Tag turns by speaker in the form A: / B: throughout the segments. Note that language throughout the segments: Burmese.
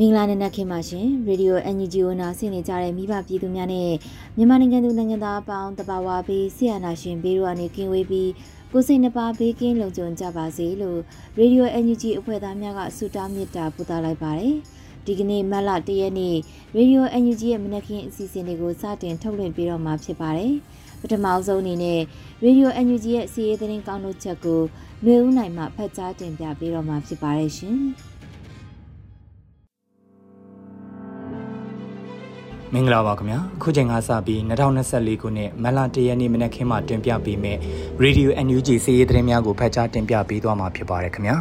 A: မင်္ဂလာနံနက်ခင်းပါရှင်ရေဒီယို NUG ကိုနားဆင်နေကြတဲ့မိဘပြည်သူများနဲ့မြန်မာနိုင်ငံသူနိုင်ငံသားအပေါင်းတဘာဝဘေးဆရာနာရှင်ဘေးတို့ကနေကင်းဝေးပြီးကိုစိတ်နှပါဘေးကင်းလုံခြုံကြပါစေလို့ရေဒီယို NUG အဖွဲ့သားများကဆုတောင်းမေတ္တာပို့သလိုက်ပါတယ်ဒီကနေ့မတ်လ၁ရက်နေ့ရေဒီယို NUG ရဲ့မနက်ခင်းအစီအစဉ်လေးကိုစတင်ထုတ်လွှင့်ပေးတော့မှာဖြစ်ပါတယ်ပထမဆုံးအနေနဲ့ရေဒီယို NUG ရဲ့စီးရေးသတင်းကောင်းတို့ချက်ကိုနှွေဦးနိုင်မှဖတ်ကြားတင်ပြပေးတော့မှာဖြစ်ပါတယ်ရှင်။
B: မင်္ဂလာပါခင်ဗျာအခုချိန်ကစပြီး2024ခုနှစ်မလတရက်နေ့မနက်ခင်းမှာတင်ပြပေးမယ့် Radio NUG စီးရီးသတင်းများကိုဖတ်ကြားတင်ပြပေးသွားမှာဖြစ်ပါတယ်ခင်ဗျာ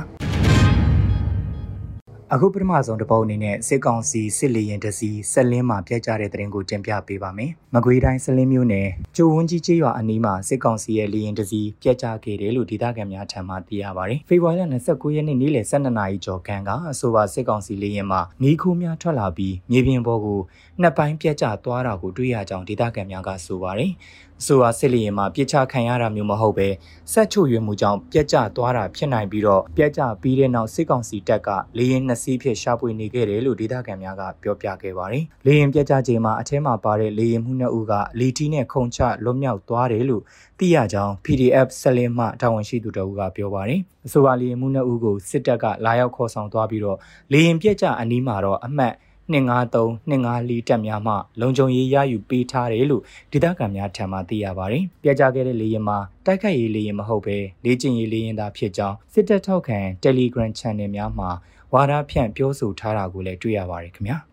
B: အခုပထမဆုံးတစ်ပုတ်အနေနဲ့စစ်ကောင်စီစစ်လေရင်တစီဆက်လင်းမှာပြက်ကြတဲ့တဲ့ရင်ကိုတင်ပြပေးပါမယ်။မကွေးတိုင်းဆက်လင်းမြို့နယ်ကျိုဝန်းကြီးကျေးရွာအနီးမှာစစ်ကောင်စီရဲ့လေရင်တစီပြက်ကြခဲ့တယ်လို့ဒေသခံများထံမှသိရပါတယ်။ဖေဖော်ဝါရီလ29ရက်နေ့နေ့လယ်12နာရီကျော်ခန့်ကအဆိုပါစစ်ကောင်စီလေရင်မှာမီးခိုးများထွက်လာပြီးမြေပြင်ပေါ်ကိုနှစ်ပိုင်းပြက်ကျသွားတာကိုတွေ့ရကြောင်းဒေသခံများကဆိုပါတယ်။ဆိုပါစစ်လျင်မှာပြစ်ချခံရတာမျိုးမဟုတ်ပဲဆက်ချုပ်ရွေးမှုကြောင့်ပြက်ကျသွားတာဖြစ်နိုင်ပြီးတော့ပြက်ကျပြီးတဲ့နောက်စစ်ကောင်စီတပ်ကလေရင်နှစ်စီးဖြင့်ရှာဖွေနေခဲ့တယ်လို့ဒေသခံများကပြောပြခဲ့ပါတယ်။လေရင်ပြက်ကျချိန်မှာအထဲမှာပါတဲ့လေရင်မှုနှစ်ဦးကလီတီနဲ့ခုံချလွတ်မြောက်သွားတယ်လို့သိရကြောင်း PDF ဆက်လင်းမှတာဝန်ရှိသူတို့ကပြောပါတယ်။အဆိုပါလေရင်မှုနှစ်ဦးကိုစစ်တပ်ကလာရောက်ခေါ်ဆောင်သွားပြီးတော့လေရင်ပြက်ကျအနီးမှာတော့အမှတ် 253 254တက်များမှလုံခြုံရေးရယူပေးထားတယ်လို့ဒေသခံများထံမှသိရပါတယ်။ပြကြခဲ့တဲ့လေယာဉ်မှာတိုက်ခိုက်ရေးလေယာဉ်မဟုတ်ဘဲလေ့ကျင့်ရေးလေယာဉ်သာဖြစ်ကြောင်းစစ်တပ်ထောက်ခံ Telegram Channel များမှာဝါဒဖြန့်ပြောဆိုထားတာကိုလည်းတွေ့ရပါတယ်ခင်ဗျာ။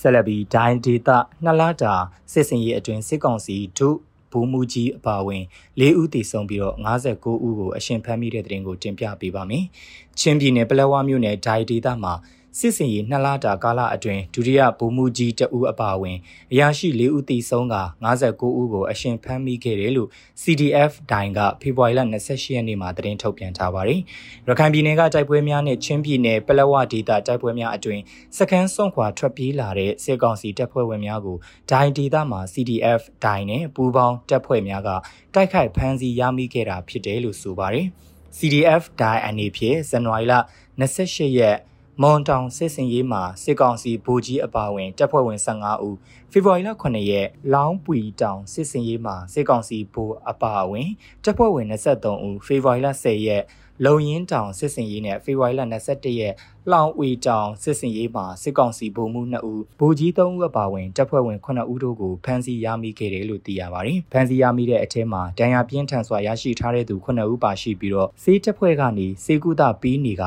B: ဆက်လက်ပြီးဒိုင်းဒေတာနှစ်လတာစစ်စင်ရေးအတွင်းစစ်ကောင်စီဒုဘူမူကြီးအပါဝင်၄ဦးတည်ဆုံပြီးတော့59ဦးကိုအရှင်ဖမ်းမိတဲ့တဲ့တင်ကိုတင်ပြပေးပါမယ်။ချင်းပြည်နယ်ပလက်ဝမြို့နယ်ဒိုင်ဒေတာမှာ စစ်စင်ရေးနှစ်လတာကာလအတွင်းဒုတိယဗိုလ်မှူးကြီးတဦးအပါအဝင်အရာရှိ၄ဦးသေဆုံးက59ဦးကိုအရှင်ဖမ်းမိခဲ့တယ်လို့ CDF ဒိုင်ကဖေဖော်ဝါရီလ28ရက်နေ့မှာသတင်းထုတ်ပြန်ထားပါတယ်။ရခိုင်ပြည်နယ်ကတိုက်ပွဲများနဲ့ချင်းပြည်နယ်ပလက်ဝဒေသတိုက်ပွဲများအတွင်းစခန်းစွန့်ခွာထွက်ပြေးလာတဲ့စစ်ကောင်စီတပ်ဖွဲ့ဝင်များကိုဒိုင်ဒေသမှာ CDF ဒိုင်နဲ့ပူးပေါင်းတပ်ဖွဲ့များကတိုက်ခိုက်ဖမ်းဆီးရမိခဲ့တာဖြစ်တယ်လို့ဆိုပါတယ်။ CDF ဒိုင်အနေဖြင့်ဇန်နဝါရီလ28ရက် မွန်တောင်စစ်စင်ရေးမှာစစ်ကောင်စီဗိုလ်ကြီးအပါဝင်တပ်ဖွဲ့ဝင်15ဦးဖေဖော်ဝါရီလ9ရက်လောင်းပွီတောင်စစ်စင်ရေးမှာစစ်ကောင်စီဗိုလ်အပါဝင်တပ်ဖွဲ့ဝင်23ဦးဖေဖော်ဝါရီလ10ရက် လုံရင်တောင်စစ်စင်ရေးနဲ့ဖေဖော်ဝါရီလ21ရက်လောင်ဝီတောင်စစ်စင်ရေးမှာစစ်ကောင်စီဗိုလ်မှူး2ဦးဗိုလ်ကြီး3ဦးအပါဝင်တပ်ဖွဲ့ဝင်9ဦးတို့ကိုဖမ်းဆီးရမိခဲ့တယ်လို့သိရပါတယ်။ဖမ်းဆီးရမိတဲ့အထက်မှာဒဏ်ရာပြင်းထန်စွာရရှိထားတဲ့သူ9ဦးပါရှိပြီးတော့စေးတပ်ဖွဲ့ကနေစေကူတာပြီးနေက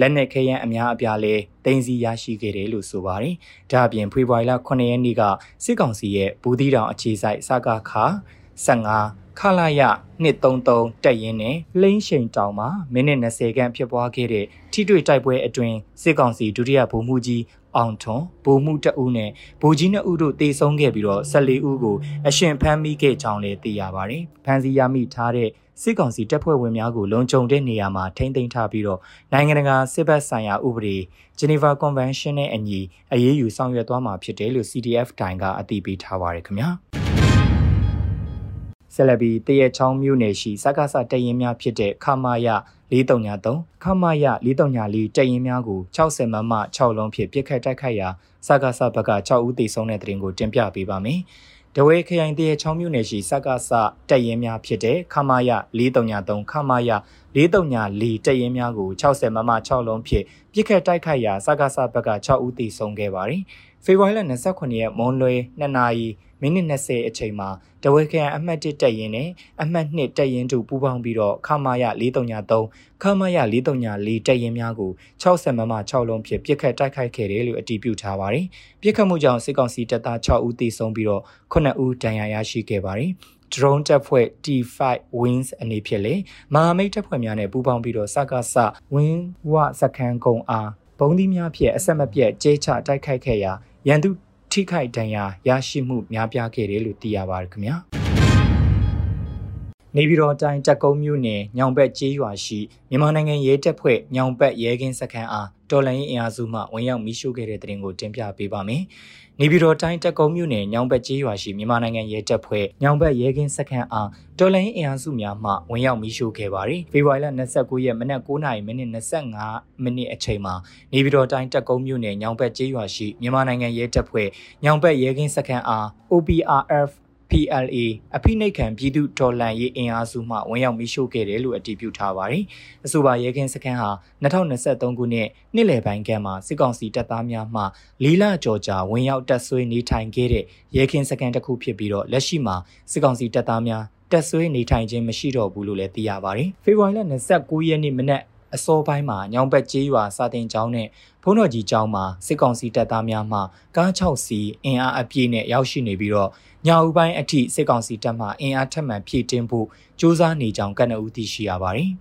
B: လက်နက်ခဲယမ်းအများအပြားလဲတင်စီရရှိခဲ့တယ်လို့ဆိုပါတယ်။ဒါအပြင်ဖေဖော်ဝါရီလ9ရက်နေ့ကစစ်ကောင်စီရဲ့ဘူးသီးတောင်အခြေစိုက်စကားခါ 15ခလာရ233တက်ရင်နဲ့လိမ့်ရှိန်တောင်မှာမိနစ်20ခန့်ဖြစ်ပွားခဲ့တဲ့ထိတွေ့တိုက်ပွဲအတွင်းစစ်ကောင်စီဒုတိယဗိုလ်မှူးကြီးအောင်ထွန်းဗိုလ်မှူးတအူးနဲ့ဗိုလ်ကြီးနှစ်ဦးတို့တေဆုံးခဲ့ပြီးတော့14ဦးကိုအရှင်ဖမ်းမိခဲ့ကြောင်းလည်းသိရပါတယ်။ဖမ်းဆီးရမိထားတဲ့စစ်ကောင်စီတပ်ဖွဲ့ဝင်များကိုလုံခြုံတဲ့နေရာမှာထိန်းသိမ်းထားပြီးတော့နိုင်ငံတကာစစ်ဘက်ဆိုင်ရာဥပဒေ Geneva Convention နဲ့အညီအရေးယူဆောင်ရွက်သွားမှာဖြစ်တယ်လို့ CDF တိုင်ကအသိပေးထားပါတယ်ခင်ဗျာ ဆလဘီတရက်ချောင်းမြို့နယ်ရှိစကားစတရင်များဖြစ်တဲ့ခမာယ433ခမာယ434တရင်များကို60မမ6လုံးဖြင့်ပြစ်ခတ်တိုက်ခိုက်ရာစကားစဘက်က6ဦးသေဆုံးတဲ့တဲ့တင်ကိုတင်ပြပေးပါမယ်။ဒဝဲခရိုင်တရချောင်းမြို့နယ်ရှိစက္ကစတပ်ရင်းများဖြစ်တဲ့ခမာယ433ခမာယ434တပ်ရင်းများကို60မမ6လုံးဖြင့်ပြစ်ခတ်တိုက်ခိုက်ရာစက္ကစဘက်က6ဦးသေဆုံးခဲ့ပါတယ်။ ဖေဖော်ဝါရီလ29ရက်မွန်လွဲ2နာရီမိနစ်20အချိန်မှာတဝဲခရိုင်အမှတ်1တပ်ရင်းနဲ့အမှတ်2တပ်ရင်းတို့ပူးပေါင်းပြီးတော့ခမာယ433ခမာယ434တပ်ရင်းများကို60မမ6လုံးဖြင့်ပြစ်ခတ်တိုက်ခိုက်ခဲ့တယ်လို့အတည်ပြုထားပါတယ်။ပြစ်ခတ်မှုကြောင့်စစ်ကောင်စီတပ်သား6ဦးသေဆုံးပြီးတော့9ဦးဒဏ်ရာရရှိခဲ့ပါတယ်။ drone တပ်ဖွဲ့ T5 Wings အနေဖြင့်လေမဟာမိတ်တပ်ဖွဲ့များနဲ့ပူးပေါင်းပြီးတော့စကားစဝင်းဝစခန်းကုံအား ဘုံသီးများဖြင့်အဆက်မပြတ်ကျဲချတိုက်ခိုက်ခဲ့ရာရန်သူထိခိုက်ဒဏ်ရာရရှိမှုများပြားခဲ့တယ်လို့သိရပါတယ်ခင်ဗျာနေပြည်တော်တိုင်းတက်ကုန်းမြို့နယ်ညောင်ဘက်ကျေးရွာရှိမြန်မာနိုင်ငံရဲတပ်ဖွဲ့ညောင်ဘက်ရဲကင်းစခန်းအားတော်လိုင်းအင်အားစုမှဝင်ရောက်မိရှုခဲ့တဲ့တဲ့တင်ကိုတင်ပြပေးပါမယ်။ နေပြည်တော်တိုင်းတက်ကုန်းမြို့နယ်ညောင်ဘက်ကျေးရွာရှိမြန်မာနိုင်ငံရဲတပ်ဖွဲ့ညောင်ဘက်ရဲကင်းစခန်းအားတော်လိုင်းအင်အားစုများမှဝင်ရောက်မိရှုခဲ့ပါတယ်။ဖေဖော်ဝါရီလ29ရက်မနက်9:00မိနစ်25မိနစ်အချိန်မှာနေပြည်တော်တိုင်းတက်ကုန်းမြို့နယ်ညောင်ဘက်ကျေးရွာရှိမြန်မာနိုင်ငံရဲတပ်ဖွဲ့ညောင်ဘက်ရဲကင်းစခန်းအား OPRF PLA အဖိနှိတ်ခံပြည်သူဒေါ်လန်ရေးအင်အားစုမှဝင်ရောက်မိရှို့ခဲ့တယ်လို့အတည်ပြုထားပါတယ်။အဆိုပါရဲကင်းစခန်းဟာ2023ခုနှစ်နှစ်လယ်ပိုင်းကမှစစ်ကောင်စီတပ်သားများမှလီလာကြော်ကြာဝင်ရောက်တပ်ဆွေးနေထိုင်ခဲ့တဲ့ရဲကင်းစခန်းတစ်ခုဖြစ်ပြီးတော့လက်ရှိမှာစစ်ကောင်စီတပ်သားများတက်ဆွေးနေထိုင်ခြင်းမရှိတော့ဘူးလို့လည်းသိရပါတယ်။ဖေဖော်ဝါရီလ29ရက်နေ့မနက် အစောပိုင်းမှာညောင်ဘက်ကျေးရွာစာတင်ကျောင်းနဲ့ဘုန်းတော်ကြီးကျောင်းမှာစစ်ကောင်စီတပ်သားများမှကား6စီးအင်အားအပြည့်နဲ့ရောက်ရှိနေပြီးတော့ညအူပိုင်းအထိစစ်ကောင်စီတပ်မှအင်အားထပ်မံဖြည့်တင်းဖို့စ조사နေကြောင်းကနအူသိရှိရပါတယ်။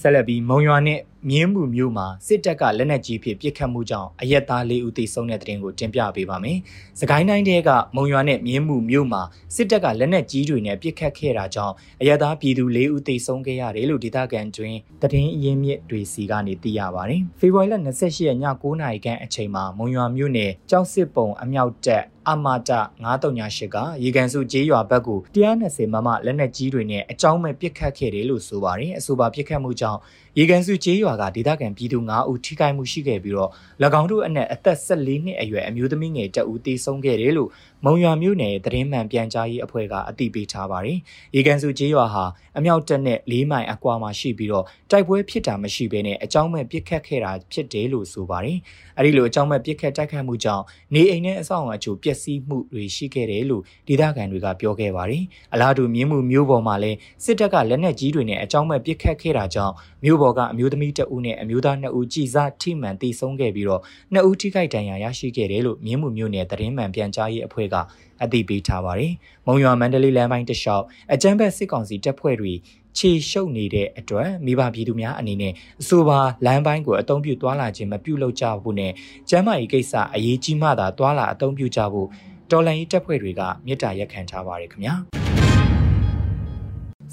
B: ဆက်လက်ပြီးမုံရွာနဲ့ မြင်းမှုမျိုးမှာစစ်တပ်ကလက်နက်ကြီးဖြင့်ပစ်ခတ်မှုကြောင့်အရက်သား၄ဦးသေဆုံးတဲ့တဲ့တင်ကိုတင်ပြပေးပါမယ်။စကိုင်းတိုင်းတဲကမုံရွာနဲ့မြင်းမှုမျိုးမှာစစ်တပ်ကလက်နက်ကြီးတွေနဲ့ပစ်ခတ်ခဲ့တာကြောင့်အရက်သားပြည်သူ၄ဦးသေဆုံးခဲ့ရတယ်လို့ဒေသခံတွင်တည်င်းအရင်းမြစ်တွေစီကနေသိရပါတယ်။ဖေဖော်ဝါရီလ28ရက်ည9:00နာရီခန့်အချိန်မှာမုံရွာမြို့နယ်ကြောက်စစ်ပုံအမြောက်တက်အမာတ938ကရေကန်စုကျေးရွာဘက်ကို120မမလက်နက်ကြီးတွေနဲ့အကြောင်းမဲ့ပစ်ခတ်ခဲ့တယ်လို့ဆိုပါတယ်။အဆိုပါပစ်ခတ်မှုကြောင့် ရေကန်စုကျေးရွာကဒေသခံပြည်သူ9ဦးထိခိုက်မှုရှိခဲ့ပြီးတော့၎င်းတို့အနက်အသက်14နှစ်အရွယ်အမျိုးသမီးငယ်တအူသေဆုံးခဲ့တယ်လို့မုံရွာမြို့နယ်သတင်းမှန်ပြန်ကြားရေးအဖွဲ့ကအသိပေးထားပါတယ်။ရေကန်စုကျေးရွာဟာအမြောက်တက်နဲ့၄မိုင်အကွာမှာရှိပြီးတော့တိုက်ပွဲဖြစ်တာမရှိဘဲနဲ့အကြောင်းမဲ့ပစ်ခတ်ခဲ့တာဖြစ်တယ်လို့ဆိုပါတယ်။အဲဒီလိုအကြောင်းမဲ့ပစ်ခတ်တိုက်ခတ်မှုကြောင့်နေအိမ်နဲ့အဆောက်အအုံအချို့ပျက်စီးမှုတွေရှိခဲ့တယ်လို့ဒေသခံတွေကပြောခဲ့ပါတယ်။အလားတူမြင်းမှုမျိုးပေါ်မှာလည်းစစ်တပ်ကလက်နက်ကြီးတွေနဲ့အကြောင်းမဲ့ပစ်ခတ်ခဲ့တာကြောင့်မျိုးပေါ်ကအမျိုးသမီးတအုပ်နဲ့အမျိုးသား2ဦးကြည်စားထိမှန်တိဆုံးခဲ့ပြီးတော့2ဦးထိခိုက်ဒဏ်ရာရရှိခဲ့တယ်လို့မြင်းမှုမျိုးနယ်သတင်းမှန်ပြန်ကြားရေးအဖွဲ့ကအသိပေးထားပါတယ်။မုံရွာမန္တလေးလမ်းပိုင်းတစ်လျှောက်အကြမ်းဖက်စစ်ကောင်စီတပ်ဖွဲ့တွေခြေရှုပ်နေတဲ့အတွက်မိဘပြည်သူများအနေနဲ့အဆိုပါလမ်းပိုင်းကိုအသုံးပြုသွားလာခြင်းမပြုလုပ်ကြဘူးနဲ့ကျမ်းမာရေးကိစ္စအရေးကြီးမှသာသွားလာအသုံးပြုကြဖို့တော်လန်ရေးတပ်ဖွဲ့တွေကမြစ်တာရက်ခံထားပါတယ်ခင်ဗျာ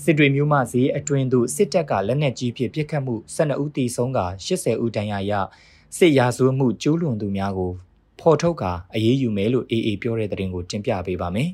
B: စစ်တွေမျိုးမှဈေးအတွင်းသို့စစ်တပ်ကလက်နက်ကြီးဖြင့်ပစ်ခတ်မှု12ဦးသေဆုံးက80ဦးဒဏ်ရာရစစ်ရာဇဝတ်မှုကျူးလွန်သူများကို ဖော်ထုတ်ကာအရေးယူမယ်လို့အေအေပြောတဲ့သတင်းကိုတင်ပြပေးပါမယ်။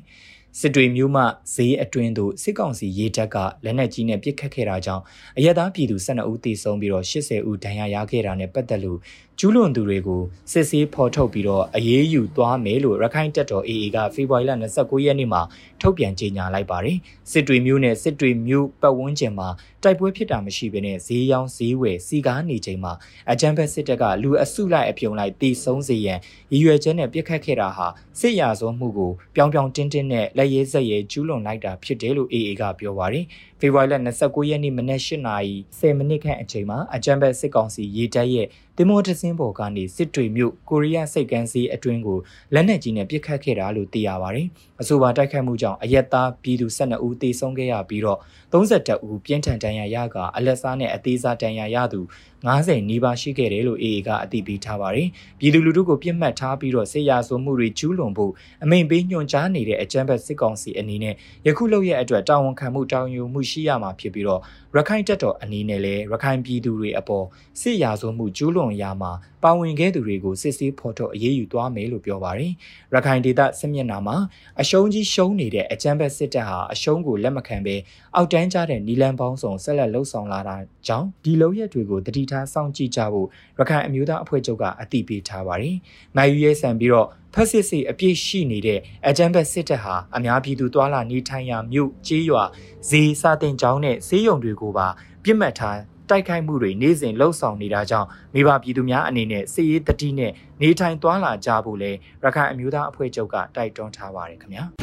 B: စစ်တွေမျိုးမှဈေးအတွင်းသို့စစ်ကောင်စီရေတပ်ကလက်နက်ကြီးနဲ့ပစ်ခတ်ခဲ့တာကြောင့်အရက်သားပြည်သူ12ဦးသေဆုံးပြီးတော့80ဦးဒဏ်ရာရခဲ့တာနဲ့ပတ်သက်လို့ကျူးလွန်သူတွေကိုစစ်ဆေးဖော်ထုတ်ပြီးတော့အရေးယူသွားမယ်လို့ရခိုင်တပ်တော် AA ကဖေဖော်ဝါရီလ29ရက်နေ့မှာထုတ်ပြန်ကြေညာလိုက်ပါတယ်။စစ်တွေမျိုးနဲ့စစ်တွေမျိုးပတ်ဝန်းကျင်မှာတိုက်ပွဲဖြစ်တာမရှိဘဲနဲ့ဈေးရောင်းဈေးဝယ်စီကားနေချိန်မှာအကြမ်းဖက်စစ်တပ်ကလူအစုလိုက်အပြုံလိုက်တီဆုံးစေရန်ရည်ရွယ်ချက်နဲ့ပြစ်ခတ်ခဲ့တာဟာစစ်ရာဇဝမှုကိုပြောင်ပြောင်တင်းတင်းနဲ့လက်ရဲစက်ရဲကျူးလွန်လိုက်တာဖြစ်တယ်လို့ AA ကပြောပါတယ်။ဖေဖော်ဝါရီလ29ရက်နေ့မနက်၈နာရီ10မိနစ်ခန့်အချိန်မှာအကြံဘက်စစ်ကောင်စီရေတပ်ရဲ့တင်မောတစင်းပေါ်ကနေစစ်တွေမြို့ကိုရီးယားစိတ်ကမ်းစီးအတွင်းကိုလက်နက်ကြီးနဲ့ပစ်ခတ်ခဲ့တာလို့သိရပါတယ်။အဆိုပါတိုက်ခိုက်မှုကြောင့်အရက်သားပြည်သူ12ဦးသေဆုံးခဲ့ရပြီးတော့32ဦးပြင်းထန်ဒဏ်ရာရကအလက်စားနဲ့အသေးစားဒဏ်ရာရသူ 90နီးပါးရှိခဲ့တယ်လို့ AA ကအသိပေးထားပါတယ်။ပြည်သူလူထုကိုပြစ်မှတ်ထားပြီးတော့ဆေးရဆိုမှုတွေကျူးလွန်ဖို့အမိန်ပေးညွှန်ကြားနေတဲ့အကြမ်းဖက်စစ်ကောင်စီအနေနဲ့ယခုလောက်ရဲ့အတွက်တာဝန်ခံမှုတာဝန်ယူမှုရှိရမှာဖြစ်ပြီးတော့ရခိုင်တပ်တော်အနေနဲ့လည်းရခိုင်ပြည်သူတွေအပေါ်စစ်ရာဇဝမှုကျူးလွန်ရမှာ ပါဝင်ခဲ့သူတွေကိုစစ်ဆေးဖော်ထုတ်အရေးယူသွားမယ်လို့ပြောပါတယ်။ရခိုင်ဒေသစစ်မျက်နှာမှာအရှုံးကြီးရှုံးနေတဲ့အကြမ်းဖက်စစ်တပ်ဟာအရှုံးကိုလက်မခံဘဲအောက်တန်းကျတဲ့နီလန်ပေါင်းစုံဆက်လက်လှုပ်ဆောင်လာတာကြောင့်ဒီလုံရက်တွေကိုတတိထားစောင့်ကြည့်ကြဖို့ရခိုင်အမျိုးသားအဖွဲ့ချုပ်ကအသိပေးထားပါတယ်။နိုင်ယူရဲဆန်ပြီးတော့ဖက်စစ်စီအပြည့်ရှိနေတဲ့အကြမ်းဖက်စစ်တပ်ဟာအများပြည်သူတွာလာနေထိုင်ရာမြို့ကျေးရွာဈေးစာတင်ကျောင်းနဲ့ဈေးရုံတွေကိုပါပြစ်မှတ်ထား တိုက်ခိုက်မှုတွေနေ့စဉ်လှုပ်ဆောင်နေတာကြောင့်မိဘပြည်သူများအနေနဲ့စစ်ရေးတတိနဲ့နေထိုင်သွားလာကြဖို့လဲရခိုင်အမျိုးသားအဖွဲ့ချုပ်ကတိုက်တွန်းထားပါတယ်ခင်ဗျာ။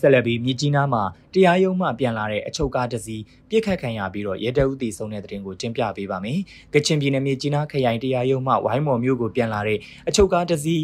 B: ဆက်လက်ပြီးမြစ်ကြီးနားမှာတရားရုံးမှပြန်လာတဲ့အချုပ်ကားတစ်စီးပြစ်ခတ်ခံရပြီးတော့ရဲတပ်ဦးတည်ဆုံတဲ့တဲ့တင်ကိုတင်ပြပေးပါမယ်။ကချင်ပြည်နယ်မြစ်ကြီးနားခရိုင်တရားရုံးမှဝိုင်းမော်မြို့ကိုပြန်လာတဲ့အချုပ်ကားတစ်စီး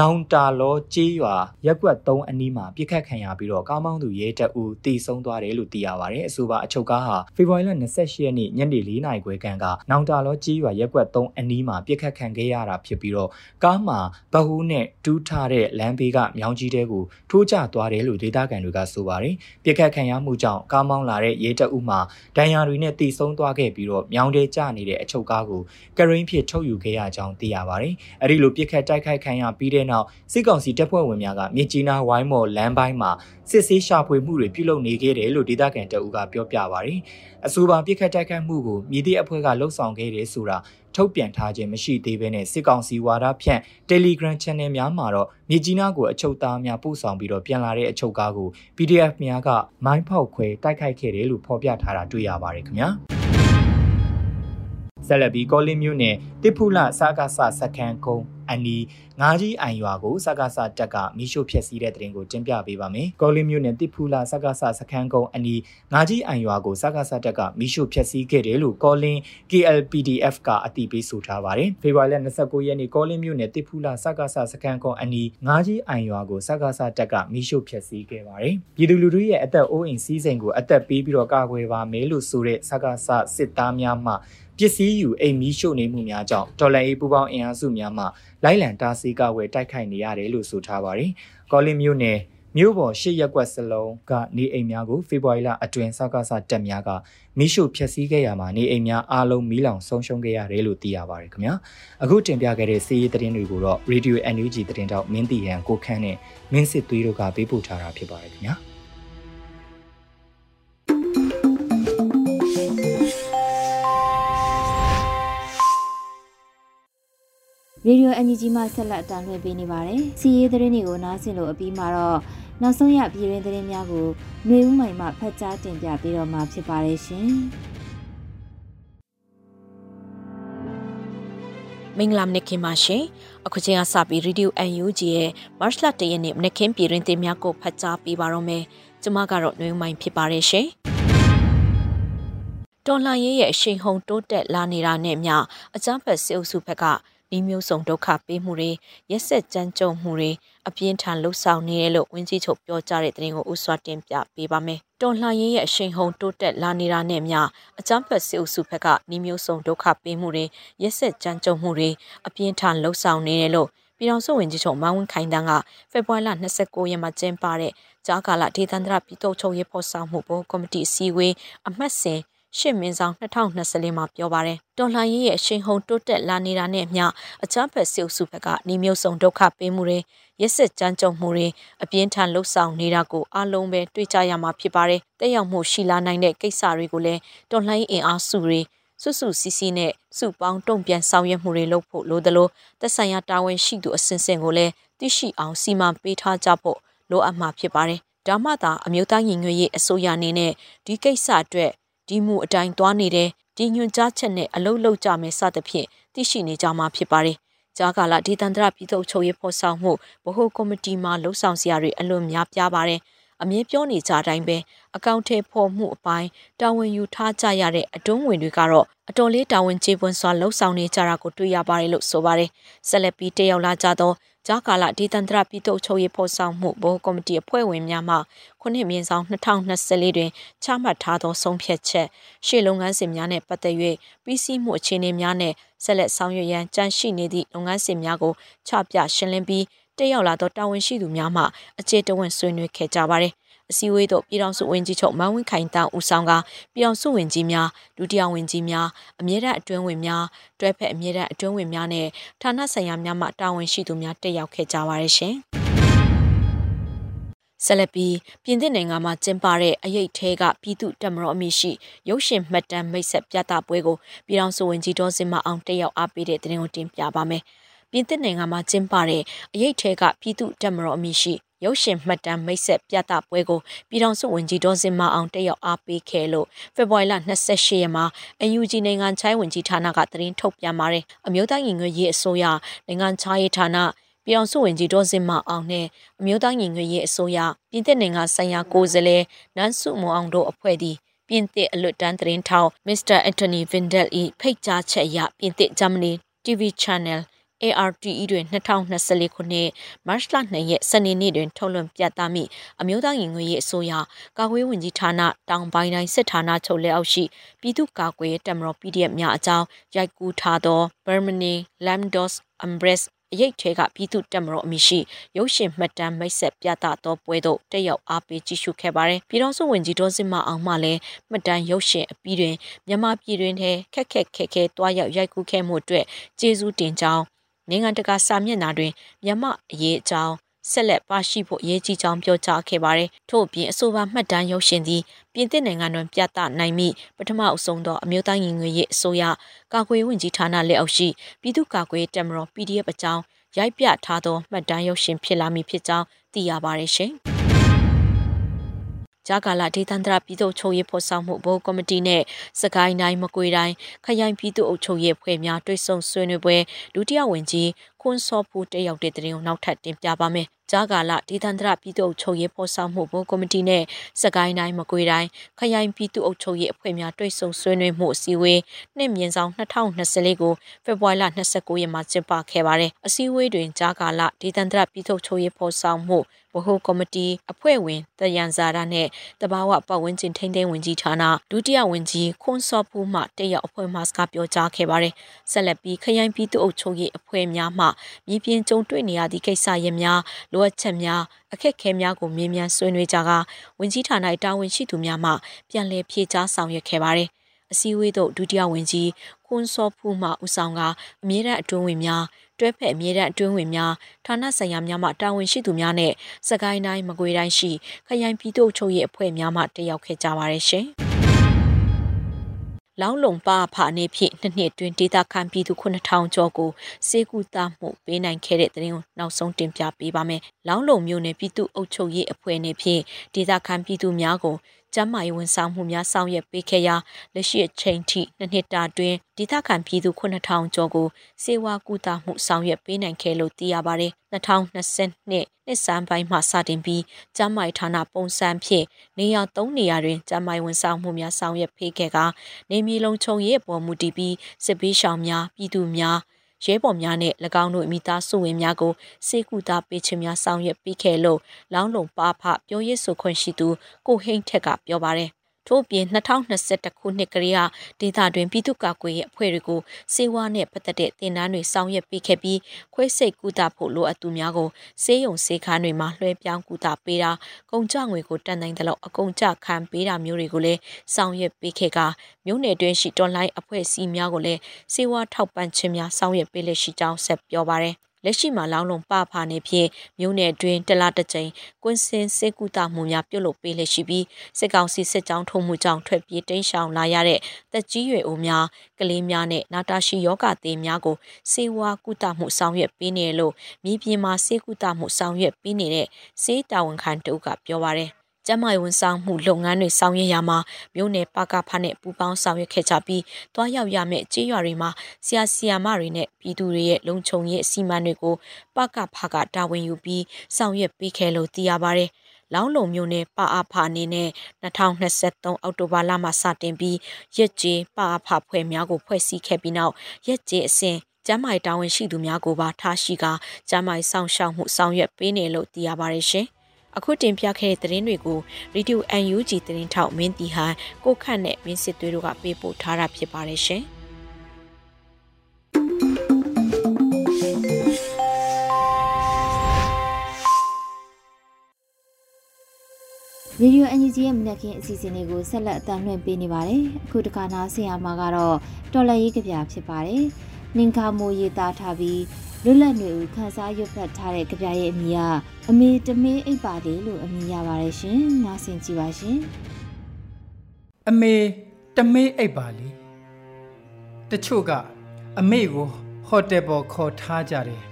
B: နောင်တာလောကျေးရွာရက်ကွက်3အနီးမှာပြစ်ခတ်ခံရပြီးတော့ကားမောင်းသူရဲတပ်ဦးတည်ဆုံသွားတယ်လို့သိရပါတယ်။အဆိုပါအချုပ်ကားဟာဖေဖော်ဝါရီလ28ရက်နေ့ညနေ4နာရီခွဲခန့်ကနောင်တာလောကျေးရွာရက်ကွက်3အနီးမှာပြစ်ခတ်ခံခဲ့ရတာဖြစ်ပြီးတော့ကားမှာဗဟူးနဲ့တူးထားတဲ့လမ်းဘေးကမြောင်းကြီးတဲကိုထိုးကျသွားတယ်လို့ဒေသခံတွေကဆိုပါတယ်။ပြစ်ခတ်ခံရမှုကြောင့်ကားမောင်းလာတဲ့ရဲတပ်ဦးမှာဒဏ်ရာတွေနဲ့တည်ဆုံသွားခဲ့ပြီးတော့မြောင်းတဲကျနေတဲ့အချုပ်ကားကိုကရိန်းဖြစ်ထုတ်ယူခဲ့ရကြောင်းသိရပါတယ်။အဲဒီလိုပြစ်ခတ်တိုက်ခိုက်ခံရပြီးတဲ့နောက်စစ်ကောင်စီတပ်ဖွဲ့ဝင်များကမြစ်ကြီးနားဝိုင်းမော်လမ်းပိုင်းမှာစစ်ဆေးရှာဖွေမှုတွေပြုလုပ်နေခဲ့တယ်လို့ဒေသခံတအူးကပြောပြပါတယ်။အဆိုပါပြစ်ခတ်တိုက်ခိုက်မှုကိုမြည်သည့်အဖွဲ့ကလှုပ်ဆောင်ခဲ့တယ်ဆိုတာထုတ်ပြန်ထားခြင်းမရှိသေးဘဲနဲ့စစ်ကောင်စီဝါဒဖြန့် Telegram Channel များမှာတော့မြေကြီးနားကိုအချုပ်သားများပို့ဆောင်ပြီးတော့ပြန်လာတဲ့အချုပ်ကားကို PDF များကမိုင်းဖောက်ခွဲတိုက်ခိုက်ခဲ့တယ်လို့ဖော်ပြထားတာတွေ့ရပါတယ်ခင်ဗျာ။ ဆက်လက်ပြီးကောလင်းမြို့နယ်တစ်ဖူလစကားဆစခန်းကုန်းအနီးငါးကြီးအိုင်ရွာကိုစကားဆတက်ကမီးရှို့ဖျက်ဆီးတဲ့တဲ့တင်ကိုတင်ပြပေးပါမယ်။ကောလင်းမြို့နယ်တစ်ဖူလစကားဆစခန်းကုန်းအနီးငါးကြီးအိုင်ရွာကိုစကားဆတက်ကမီးရှို့ဖျက်ဆီးခဲ့တယ်လို့ကောလင်း KLPDF ကအတည်ပြုဆိုထားပါတယ်။ဖေဖော်ဝါရီလ29ရက်နေ့ကောလင်းမြို့နယ်တစ်ဖူလစကားဆစခန်းကုန်းအနီးငါးကြီးအိုင်ရွာကိုစကားဆတက်ကမီးရှို့ဖျက်ဆီးခဲ့ပါတယ်။ပြည်သူလူထုရဲ့အသက်အိုးအိမ်စီးစိမ်ကိုအသက်ပေးပြီးတော့ကာကွယ်ပါမယ်လို့ဆိုတဲ့စကားဆစစ်သားများမှ ပစ္စည်းယူအိမ်မီးရှို့နေမှုများကြောင့်ဒေါ်လာအေးပူပေါင်းအင်အားစုများမှလိုက်လံတားဆီးကဝယ်တိုက်ခိုက်နေရတယ်လို့ဆိုထားပါတယ်။ကောလင်းမြို့နယ်မြို့ပေါ်ရှစ်ရက်ကွက်စလုံးကနေအိမ်များကိုဖေဖော်ဝါရီလအတွင်းစကားစတက်များကမိရှုဖျက်ဆီးခဲ့ရမှာနေအိမ်များအားလုံးမီးလောင်ဆုံးရှုံးခဲ့ရတယ်လို့သိရပါတယ်ခင်ဗျာအခုတင်ပြခဲ့တဲ့စီးရီးသတင်းတွေကိုတော့ Radio NUG သတင်းတောက်မင်းတီရန်ကိုခန့်နဲ့မင်းစစ်သွေးတို့ကပေးပို့ထားတာဖြစ်ပါတယ်ခင်ဗျာ
A: ရေဒီယိုအန်ဂျီဂျီမှဆက်လက်အတန်းလွှင့်ပေးနေပါတယ်။စီရေးသတင်းတွေကိုနားဆင်လို့အပြီးမှာတော့နောက်ဆုံးရပြည်တွင်းသတင်းများကိုຫນွေဦးမိုင်မှဖတ်ကြားတင်ပြပေးတော့မှာဖြစ်ပါတယ်ရှင်။
C: မင်္ဂလာမနက်ခင်းပါရှင်အခုချိန်ကစပြီး Radio UNG ရဲ့ March လ1ရက်နေ့မနက်ခင်းပြည်တွင်တင်များကိုဖတ်ကြားပေးပါတော့မယ်ကျွန်မကတော့နှွေးမိုင်းဖြစ်ပါတယ်ရှင်တော်လှန်ရေးရဲ့အရှိန်ဟုန်တိုးတက်လာနေတာနဲ့မျှအကြမ်းဖက်စစ်အုပ်စုဘက်က ဤမျိုးစုံဒုက္ခပေးမှုတွေရက်ဆက်ကြမ်းကြုတ်မှုတွေအပြင်းထန်လှုပ်ဆောင်နေတယ်လို့ဝင်းကြီးချုပ်ပြောကြားတဲ့သတင်းကိုဥစွာတင်ပြပေးပါမယ်။တော်လှန်ရေးရဲ့အရှိန်ဟုန်တိုးတက်လာနေတာနဲ့မျှအကြမ်းဖက်စစ်အုပ်စုဘက်ကဤမျိုးစုံဒုက္ခပေးမှုတွေရက်ဆက်ကြမ်းကြုတ်မှုတွေအပြင်းထန်လှုပ်ဆောင်နေတယ်လို့ပြည်တော်စုဝင်ကြီးချုပ်မန်းဝင်းခိုင်တန်းကဖေဖော်ဝါရီလ29ရက်မှာကျင်းပတဲ့ကြားကာလဒေသန္တရပြည်တော်ချုပ်ရေးဖော်ဆောင်မှုဘုကော်မတီအစည်းအဝေးအမှတ်စဉ် ရှစ်မင်းဆောင်2024မှာပြောပါတယ်တော်လှန်ရေးရဲ့အရှိန်ဟုန်တိုးတက်လာနေတာနဲ့အမျှအကြမ်းဖက်စစ်အုပ်စုဘက်ကနှီးမျိုးစုံဒုက္ခပေးမှုတွေရက်စက်ကြမ်းကြုတ်မှုတွေအပြင်းထန်လှုပ်ဆောင်နေတာကိုအလုံးပဲတွေ့ကြရမှာဖြစ်ပါတယ်တက်ရောက်မှုရှိလာနိုင်တဲ့ကိစ္စတွေကိုလည်းတော်လှန်ရေးအင်အားစုတွေစွတ်စွစီစီနဲ့စုပေါင်းတုံ့ပြန်ဆောင်ရွက်မှုတွေလုပ်ဖို့လိုသလိုသက်ဆိုင်ရာတာဝန်ရှိသူအစဉ်စဉ်ကိုလည်းသိရှိအောင်စီမံပေးထားကြဖို့လိုအပ်မှာဖြစ်ပါတယ်ဒါမှသာအမျိုးသားညီညွတ်ရေးအစိုးရအနေနဲ့ဒီကိစ္စအတွက် ဒီမှုအတိုင်းသွားနေတဲ့ဒီညွှန်ကြားချက်နဲ့အလုပ်လုပ်ကြမယ်စသဖြင့်သိရှိနေကြမှာဖြစ်ပါတယ်။ကြားကာလဒေသန္တရပြည်သူ့ချုပ်ရေးဖော်ဆောင်မှုဗဟိုကော်မတီမှလှုပ်ဆောင်စရာတွေအလွန်များပြားပါတယ်။အမြဲပြောနေကြတိုင်းပဲအကောင့်ထဲဖော်မှုအပိုင်းတာဝန်ယူထားကြရတဲ့အတွင်းဝင်တွေကတော့အတော်လေးတာဝန်ကျေပွန်စွာလှုပ်ဆောင်နေကြတာကိုတွေ့ရပါတယ်လို့ဆိုပါတယ်။ဆက်လက်ပြီးတရောက်လာကြသော ကြားကာလဒေသန္တရပြည်သူ့ချုပ်ရေးဖော်ဆောင်မှုဘိုးကော်မတီအဖွဲ့ဝင်များမှခုနှစ်မြင်းဆောင်2024တွင်ချမှတ်ထားသောဆုံးဖြတ်ချက်ရှေ့လုပ်ငန်းစဉ်များနှင့်ပတ်သက်၍ပြီးစီးမှုအခြေအနေများနှင့်ဆက်လက်ဆောင်ရွက်ရန်ကြံရှိနေသည့်လုပ်ငန်းစဉ်များကိုချပြရှင်းလင်းပြီးတက်ရောက်လာသောတာဝန်ရှိသူများမှအခြေတဝင့်ဆွေးနွေးခဲ့ကြပါသည် အစည်းအဝေးသို့ပြည်ထောင်စုဝန်ကြီးချုပ်မန်းဝင်းခိုင်တန်းဦးဆောင်ကပြည်ထောင်စုဝန်ကြီးများဒုတိယဝန်ကြီးများအမြဲတမ်းအတွင်းဝင်များတွဲဖက်အမြဲတမ်းအတွင်းဝင်များနဲ့ဌာနဆိုင်ရာများမှတာဝန်ရှိသူများတက်ရောက်ခဲ့ကြပါရရှင်။စဆက်လက်ပြီးပြင်သစ်နိုင်ငံမှာကျင်းပတဲ့အရေးထဲကပြည်သူတမတော်အမိရှိရုပ်ရှင်မှတ်တမ်းမိတ်ဆက်ပြသပွဲကိုပြည်ထောင်စုဝန်ကြီးဒေါ်စင်မအောင်တက်ရောက်အားပေးတဲ့တင်ကိုတင်ပြပါမယ်။ပြင်သစ်နိုင်ငံမှာကျင်းပတဲ့အရေးထဲကပြည်သူတမတော်အမိရှိ ရုပ်ရှင်မှတ်တမ်းမိတ်ဆက်ပြသပွဲကိုပြည်ထောင်စုဝန်ကြီးဒေါ်စင်မအောင်တက်ရောက်အားပေးခဲ့လို့ဖေဖော်ဝါရီလ28ရက်မှာ UNG နိုင်ငံချိုင်းဝန်ကြီးဌာနကသတင်းထုတ်ပြန်ပါတယ်။အမျိုးသားညီညွတ်ရေးအစိုးရနိုင်ငံခြားရေးဌာနပြည်အောင်စုဝင်ကြီးဒေါ်စင်မအောင်နဲ့အမျိုးသားညီညွတ်ရေးအစိုးရပြည်သစ်နိုင်ငံဆိုင်ရာကိုယ်စားလှယ်နန်းစုမအောင်တို့အဖွဲ့သည်ပြင်သစ်အလွတ်တန်းသတင်းထောက်မစ္စတာအန်တိုနီဗင်ဒက်၏ဖိတ်ကြားချက်အရပြင်သစ်ဂျာမနီ TV Channel ARTE တွင်2024ခုနှစ်မတ်လ2ရက်စနေနေ့တွင်ထုတ်လွှင့်ပြသမိအမျိုးသားရင်ငွေရေးအစိုးရကာကွယ်ဝင်ကြီးဌာနတောင်ပိုင်းတိုင်းစစ်ဌာနချုပ်လက်အောက်ရှိပြည်သူ့ကာကွယ်တပ်မတော် PDF များအကြောင်းရိုက်ကူးထားသော Bermane Lamdos Embrace အရေးထဲကပြည်သူတက်မတော်အမိရှိရုပ်ရှင်မှတ်တမ်းမိတ်ဆက်ပြသသောပွဲသို့တက်ရောက်အားပေးကြည့်ရှုခဲ့ပါတယ်။ပြည်တော်စုဝင်ကြီးဒေါ်စင်မအောင်မှလည်းမှတ်တမ်းရုပ်ရှင်အပြီးတွင်မြန်မာပြည်တွင်ထဲခက်ခက်ခဲခဲတွားရောက်ရိုက်ကူးခဲ့မှုအတွက်ကျေးဇူးတင်ကြောင်း နိုင်ငံတကာစာမျက်နှာတွင်မြန်မာအရေးအကြောင်းဆက်လက်ပါရှိဖို့အရေးကြီးကြောင်းပြောကြားခဲ့ပါတယ်။ထို့အပြင်အဆိုပါမှတ်တမ်းရုပ်ရှင်သည်ပြင်သစ်နိုင်ငံတွင်ပြသနိုင်မိပထမအဆုံးသောအမျိုးသားညီညွတ်ရေးအစိုးရကာကွယ်ဝင်ကြီးဌာနလက်အောက်ရှိပြည်သူ့ကာကွယ်တပ်မတော် PDF အကြောင်းရိုက်ပြထားသောမှတ်တမ်းရုပ်ရှင်ဖြစ်လာမည်ဖြစ်ကြောင်းသိရပါတယ်ရှင်။ ဂျာကာလာဒေသန္တရပြည်သူ့ချုပ်ရေးဖော်ဆောင်မှုဘိုးကော်မတီနဲ့စကိုင်းတိုင်းမကွေတိုင်းခရိုင်ပြည်သူ့အုပ်ချုပ်ရေးဖွဲ့များတွိတ်ဆုံဆွေးနွေးပွဲဒုတိယဝန်ကြီး ခွန်းစောဖူတက်ရောက်တဲ့တဲ့ရင်ကိုနောက်ထပ်တင်ပြပါမယ်။ဂျာကာလာဒေသန္တရပြည်သူ့အုပ်ချုပ်ရေးဖော်ဆောင်မှုဘိုးကော်မတီနဲ့စကိုင်းတိုင်းမကွေတိုင်းခရိုင်ပြည်သူ့အုပ်ချုပ်ရေးအဖွဲ့များတွိတ်ဆုံဆွေးနွေးမှုအစည်းအဝေးနှစ်မြင်ဆောင်2024ကိုဖေဖော်ဝါရီလ29ရက်မှာကျင်းပခဲ့ပါတယ်။အစည်းအဝေးတွင်ဂျာကာလာဒေသန္တရပြည်သူ့ချုပ်ရေးဖော်ဆောင်မှုဗဟိုကော်မတီအဖွဲ့ဝင်တယန်ဇာရနဲ့တဘာဝပတ်ဝန်းကျင်ထိန်းသိမ်းဝင်ကြီးဌာနဒုတိယဝန်ကြီးခွန်းစောဖူးမှတက်ရောက်အဖွဲ့မှစကားပြောကြားခဲ့ပါတယ်။ဆက်လက်ပြီးခရိုင်ပြည်သူ့အုပ်ချုပ်ရေးအဖွဲ့များမှမြေပြင်ကြုံတွေ့နေရသည့်ကိစ္စရပ်များလိုအပ်ချက်များအခက်အခဲများကိုမြင်မြန်ဆွေးနွေးကြကာဝန်ကြီးဌာနတာဝန်ရှိသူများမှပြန်လည်ဖြေကြားဆောင်ရွက်ခဲ့ပါတယ်။အစည်းအဝေးသို့ဒုတိယဝန်ကြီးခွန်းစောဖူးမှဦးဆောင်ကအမြဲတမ်းအတွင်းဝင်များတွဲဖက်အမြဲတမ်းအတွင်းဝင်များဌာနဆိုင်ရာများမှတာဝန်ရှိသူများနဲ့စကိုင်းတိုင်းမကွေးတိုင်းရှိခရိုင်ပြည်သူ့ချုပ်ရဲ့အဖွဲ့များမှတက်ရောက်ခဲ့ကြပါတယ်ရှင်။ လောင်းလုံပါဖာနေဖြင့်နှစ်နှစ်တွင်ဒေတာခံပြည်သူ9000ကျော်ကိုစေကူတာမှုပေးနိုင်ခဲ့တဲ့တဲ့ရင်ကိုနောက်ဆုံးတင်ပြပေးပါမယ်။လောင်းလုံမျိုးနယ်ပြည်သူ့အုပ်ချုပ်ရေးအဖွဲ့နေဖြင့်ဒေတာခံပြည်သူများကိုကျန်းမာရေးဝန်ဆောင်မှုများဆောင်ရွက်ပေးခဲ့ရာလက်ရှိအချိန်ထိနှစ်နှစ်တာတွင်ဒေသခံပြည်သူ9000ကျော်ကိုစေဝါကူတာမှုဆောင်ရွက်ပေးနိုင်ခဲ့လို့သိရပါတယ်။2020 နှစ်စမ်းပိုင်းမှစတင်ပြီးကျန်းမာရေးဌာနပုံစံဖြင့်နေရာ၃နေရာတွင်ကျန်းမာရေးဝန်ဆောင်မှုများဆောင်ရွက်ပေးခဲ့ကာနေမြေလုံးခြုံရေးအပေါ်မူတည်ပြီးစစ်ပေးရှောင်များပြည်သူများရဲဘော်များနဲ့၎င်းတို့မိသားစုဝင်များကိုစေကူတာပေးခြင်းများဆောင်ရွက်ပေးခဲ့လို့လောင်းလုံပါဖပြောရေးဆိုခွင့်ရှိသူကိုဟိန်းထက်ကပြောပါတယ် ထို့ပြင်2021ခုနှစ်ကလေးကဒေသတွင်ပြည်သူ့ကာကွယ်ရေးအဖွဲ့တွေကိုစေဝါနဲ့ပတ်သက်တဲ့တင်ဒန်းတွေဆောင်ရွက်ပေးခဲ့ပြီးခွဲစိတ်ကူတာဖို့လိုအပ်သူများကိုစေယုံစေခန်းတွေမှာလွှဲပြောင်းကူတာပေးတာကုန်ကြငွေကိုတန်တိုင်းတလောက်အကုန်ကြခံပေးတာမျိုးတွေကိုလည်းဆောင်ရွက်ပေးခဲ့ကမြို့နယ်တွင်းရှိတွန်လိုင်းအဖွဲ့အစည်းများကိုလည်းစေဝါထောက်ပံ့ခြင်းများဆောင်ရွက်ပေးလက်ရှိကြောင်းဆက်ပြောပါရယ် လက်ရှိမှာလောင်းလုံပဖာနေဖြင့်မြို့နယ်တွင်တလားတစ်ကြိမ်ကွင်းစင်စေကူတာမှုများပြုတ်လုပ်ပေးလက်ရှိပြီးစစ်ကောင်စီစစ်ကြောင်းထုံမှုကြောင့်ထွက်ပြေးတိမ်းရှောင်လာရတဲ့တက်ကြီးရွယ်အိုများကလေးများနဲ့နာတာရှိယောဂသေးများကိုစေဝါကုသမှုဆောင်ရွက်ပေးနေလို့မြေပြင်မှာစေကုသမှုဆောင်ရွက်ပေးနေတဲ့စေတာဝန်ခံတို့ကပြောပါရယ် ကျမယဝန်ဆောင်မှုလုပ်ငန်းတွေဆောင်ရွက်ရမှာမြို့နယ်ပကဖနဲ့ပူပေါင်းဆောင်ရွက်ခဲ့ကြပြီးတွားရောက်ရမယ့်ကြေးရွာတွေမှာဆရာဆရာမတွေနဲ့ပြည်သူတွေရဲ့လုံခြုံရေးအစီအမံတွေကိုပကဖကတာဝန်ယူပြီးဆောင်ရွက်ပေးခဲ့လို့သိရပါတယ်။လောင်းလုံမျိုးနဲ့ပအားဖအနေနဲ့2023အောက်တိုဘာလမှာစတင်ပြီးရက်ကျေပအားဖဖွဲ့များကိုဖွဲ့စည်းခဲ့ပြီးနောက်ရက်ကျေအစဉ်ကျမ်းမာရေးတာဝန်ရှိသူများကိုပါထားရှိကကျမ်းမာရေးဆောင်ရှောက်မှုဆောင်ရွက်ပေးနေလို့သိရပါတယ်ရှင်။ အခုတင်ပြခဲ့တဲ့သတင်းတွေကို Radio UNG သတင်းထောက်မင်းတီဟန်ကိုခန့်နဲ့မင်းစစ်သွေးတို့ကပေးပို့ထားတာဖြစ်ပါတယ်ရှင်။
A: ရေဒီယိုအန်ယူဂျီရဲ့မနက်ခင်းအစီအစဉ်လေးကိုဆက်လက်အသံလွှင့်ပေးနေပါတယ်။အခုတခါနာဆင်ရမှာကတော့တော်လရေးကြပြဖြစ်ပါတယ်။နင်္ခါမိုးရေးသားထားပြီး လွတ်လပ်နေဦးခန်းစားရွတ်ဖတ်ထားတဲ့ကြပြရဲ့အမည်ကအမေတမင်းအိပ်ပါလေလို့အမည်ရပါတယ်ရှင်။နားဆင်ကြည့်ပါရှင်။
D: အမေတမင်းအိပ်ပါလေ။တချို့ကအမေကိုဟိုတယ်ပေါ်ခေါ်ထားကြတယ်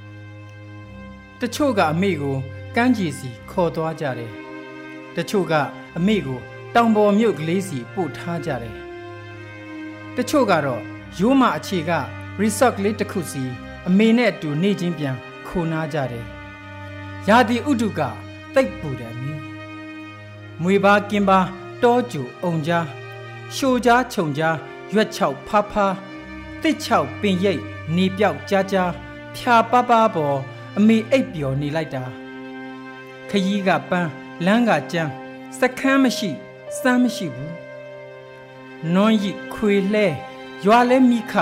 D: ။တချို့ကအမေကိုကမ်းခြေစီခေါ်သွားကြတယ်။တချို့ကအမေကိုတောင်ပေါ်မြို့ကလေးစီပို့ထားကြတယ်။တချို့ကတော့ရိုးမအခြေက resort လေးတစ်ခုစီ အမေနဲ့အတူနေချင်းပြန်ခိုနားကြတယ်။ရာသီဥတုကတိတ်ပူတယ်မင်း။မွေပါကင်းပါတောကျူအုံကြားရှိုကြားခြုံကြားရွက်ချောက်ဖားဖားတစ်ချောက်ပင်ရိပ်နေပြောက်ကြားကြားဖြာပပပေါ်အမေအိပ်ပျော်နေလိုက်တာခရီးကပန်းလမ်းကကြမ်းစခန်းမရှိစမ်းမရှိဘူးနွန်ရီခွေလဲရွာလဲမိခ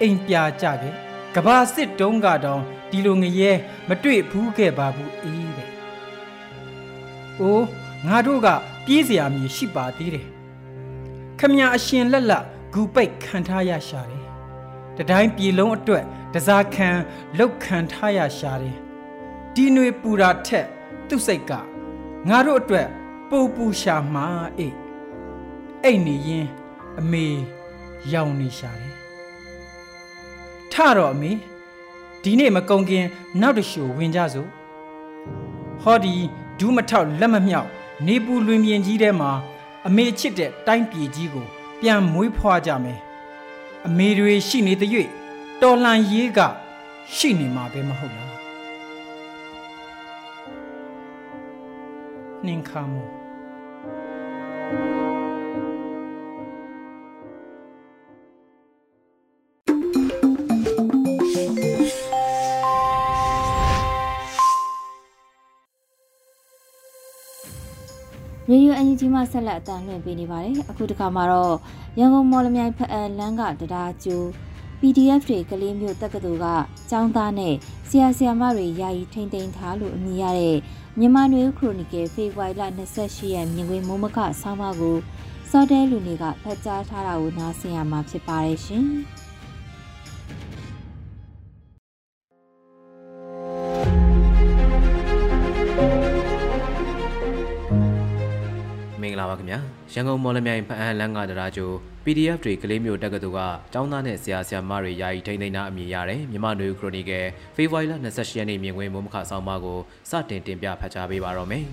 D: အိမ်ပြာကြခဲ့ ကဘာစစ်တုံးကတောင်ဒီလိုငရဲမတွေ့ဘူးခဲ့ပါဘူးအေးတဲ့။အိုးငါတို့ကပြေးစရာမြေရှိပါသေးတယ်။ခမညာအရှင်လက်လက်ဂူပိတ်ခံထားရရှာတယ်။တတိုင်းပြေလုံးအတွက်တစားခံလောက်ခံထားရရှာတယ်။ဒီຫນွေပူတာထက်သူ့စိတ်ကငါတို့အတွက်ပူပူရှာမှာအေး။အဲ့နေရင်အမေရောင်နေရှာတယ် ထတော့အမေဒီနေ့မကုံခင်နောက်တရှိုဝင်ကြစို့ဟောဒီဒူးမထောက်လက်မမြောက်နေပူလွင်ပြင်ကြီးထဲမှာအမေချစ်တဲ့တိုင်းပြည်ကြီးကို ပြန်မွေးဖွားကြမယ်အမေတွေရှိနေတဲ့၍တော်လှန်ရေးကရှိနေမှာပဲမဟုတ်လားနှင်ခါမူ
A: ရေဒီယိုအန်ယူဂျီမှဆက်လက်အတန်းလွှင့်ပေးနေပါတယ်အခုတခါမှာတော့ရန်ကုန်မော်လမြိုင်ဖအန်လန်းကတရားကျိုး PDF တွေကလေးမျိုးတက္ကသိုလ်ကကျောင်းသားနဲ့ဆရာဆရာမတွေယာယီထိမ့်သိမ်းထားလို့အမည်ရတဲ့မြန်မာနွေခရိုနီကယ်ဖေဖော်ဝါရီလ28ရက်မြင်ကွင်းမိုးမခဆောင်းပါးကိုစောတဲလူတွေကဖတ်ကြားထားတာကိုနားဆင်ရမှာဖြစ်ပါတယ်ရှင်။
E: ရန်ကုန်မော်လမြိုင်ဖအံလန်းကတရားကျိုး PDF တွေကလေးမျိုးတက္ကသိုလ်ကကျောင်းသားနဲ့ဆရာဆရာမတွေယာယီထိန်းသိမ်းတာအမည်ရတယ်မြန်မာနွေခရိုနီကယ်ဖေဖော်ဝါရီလ28ရက်နေ့မြင်ကွင်းမုံမခဆောင်းပါးကိုစတင်တင်ပြဖတ်ကြားပေးပါတော့မယ်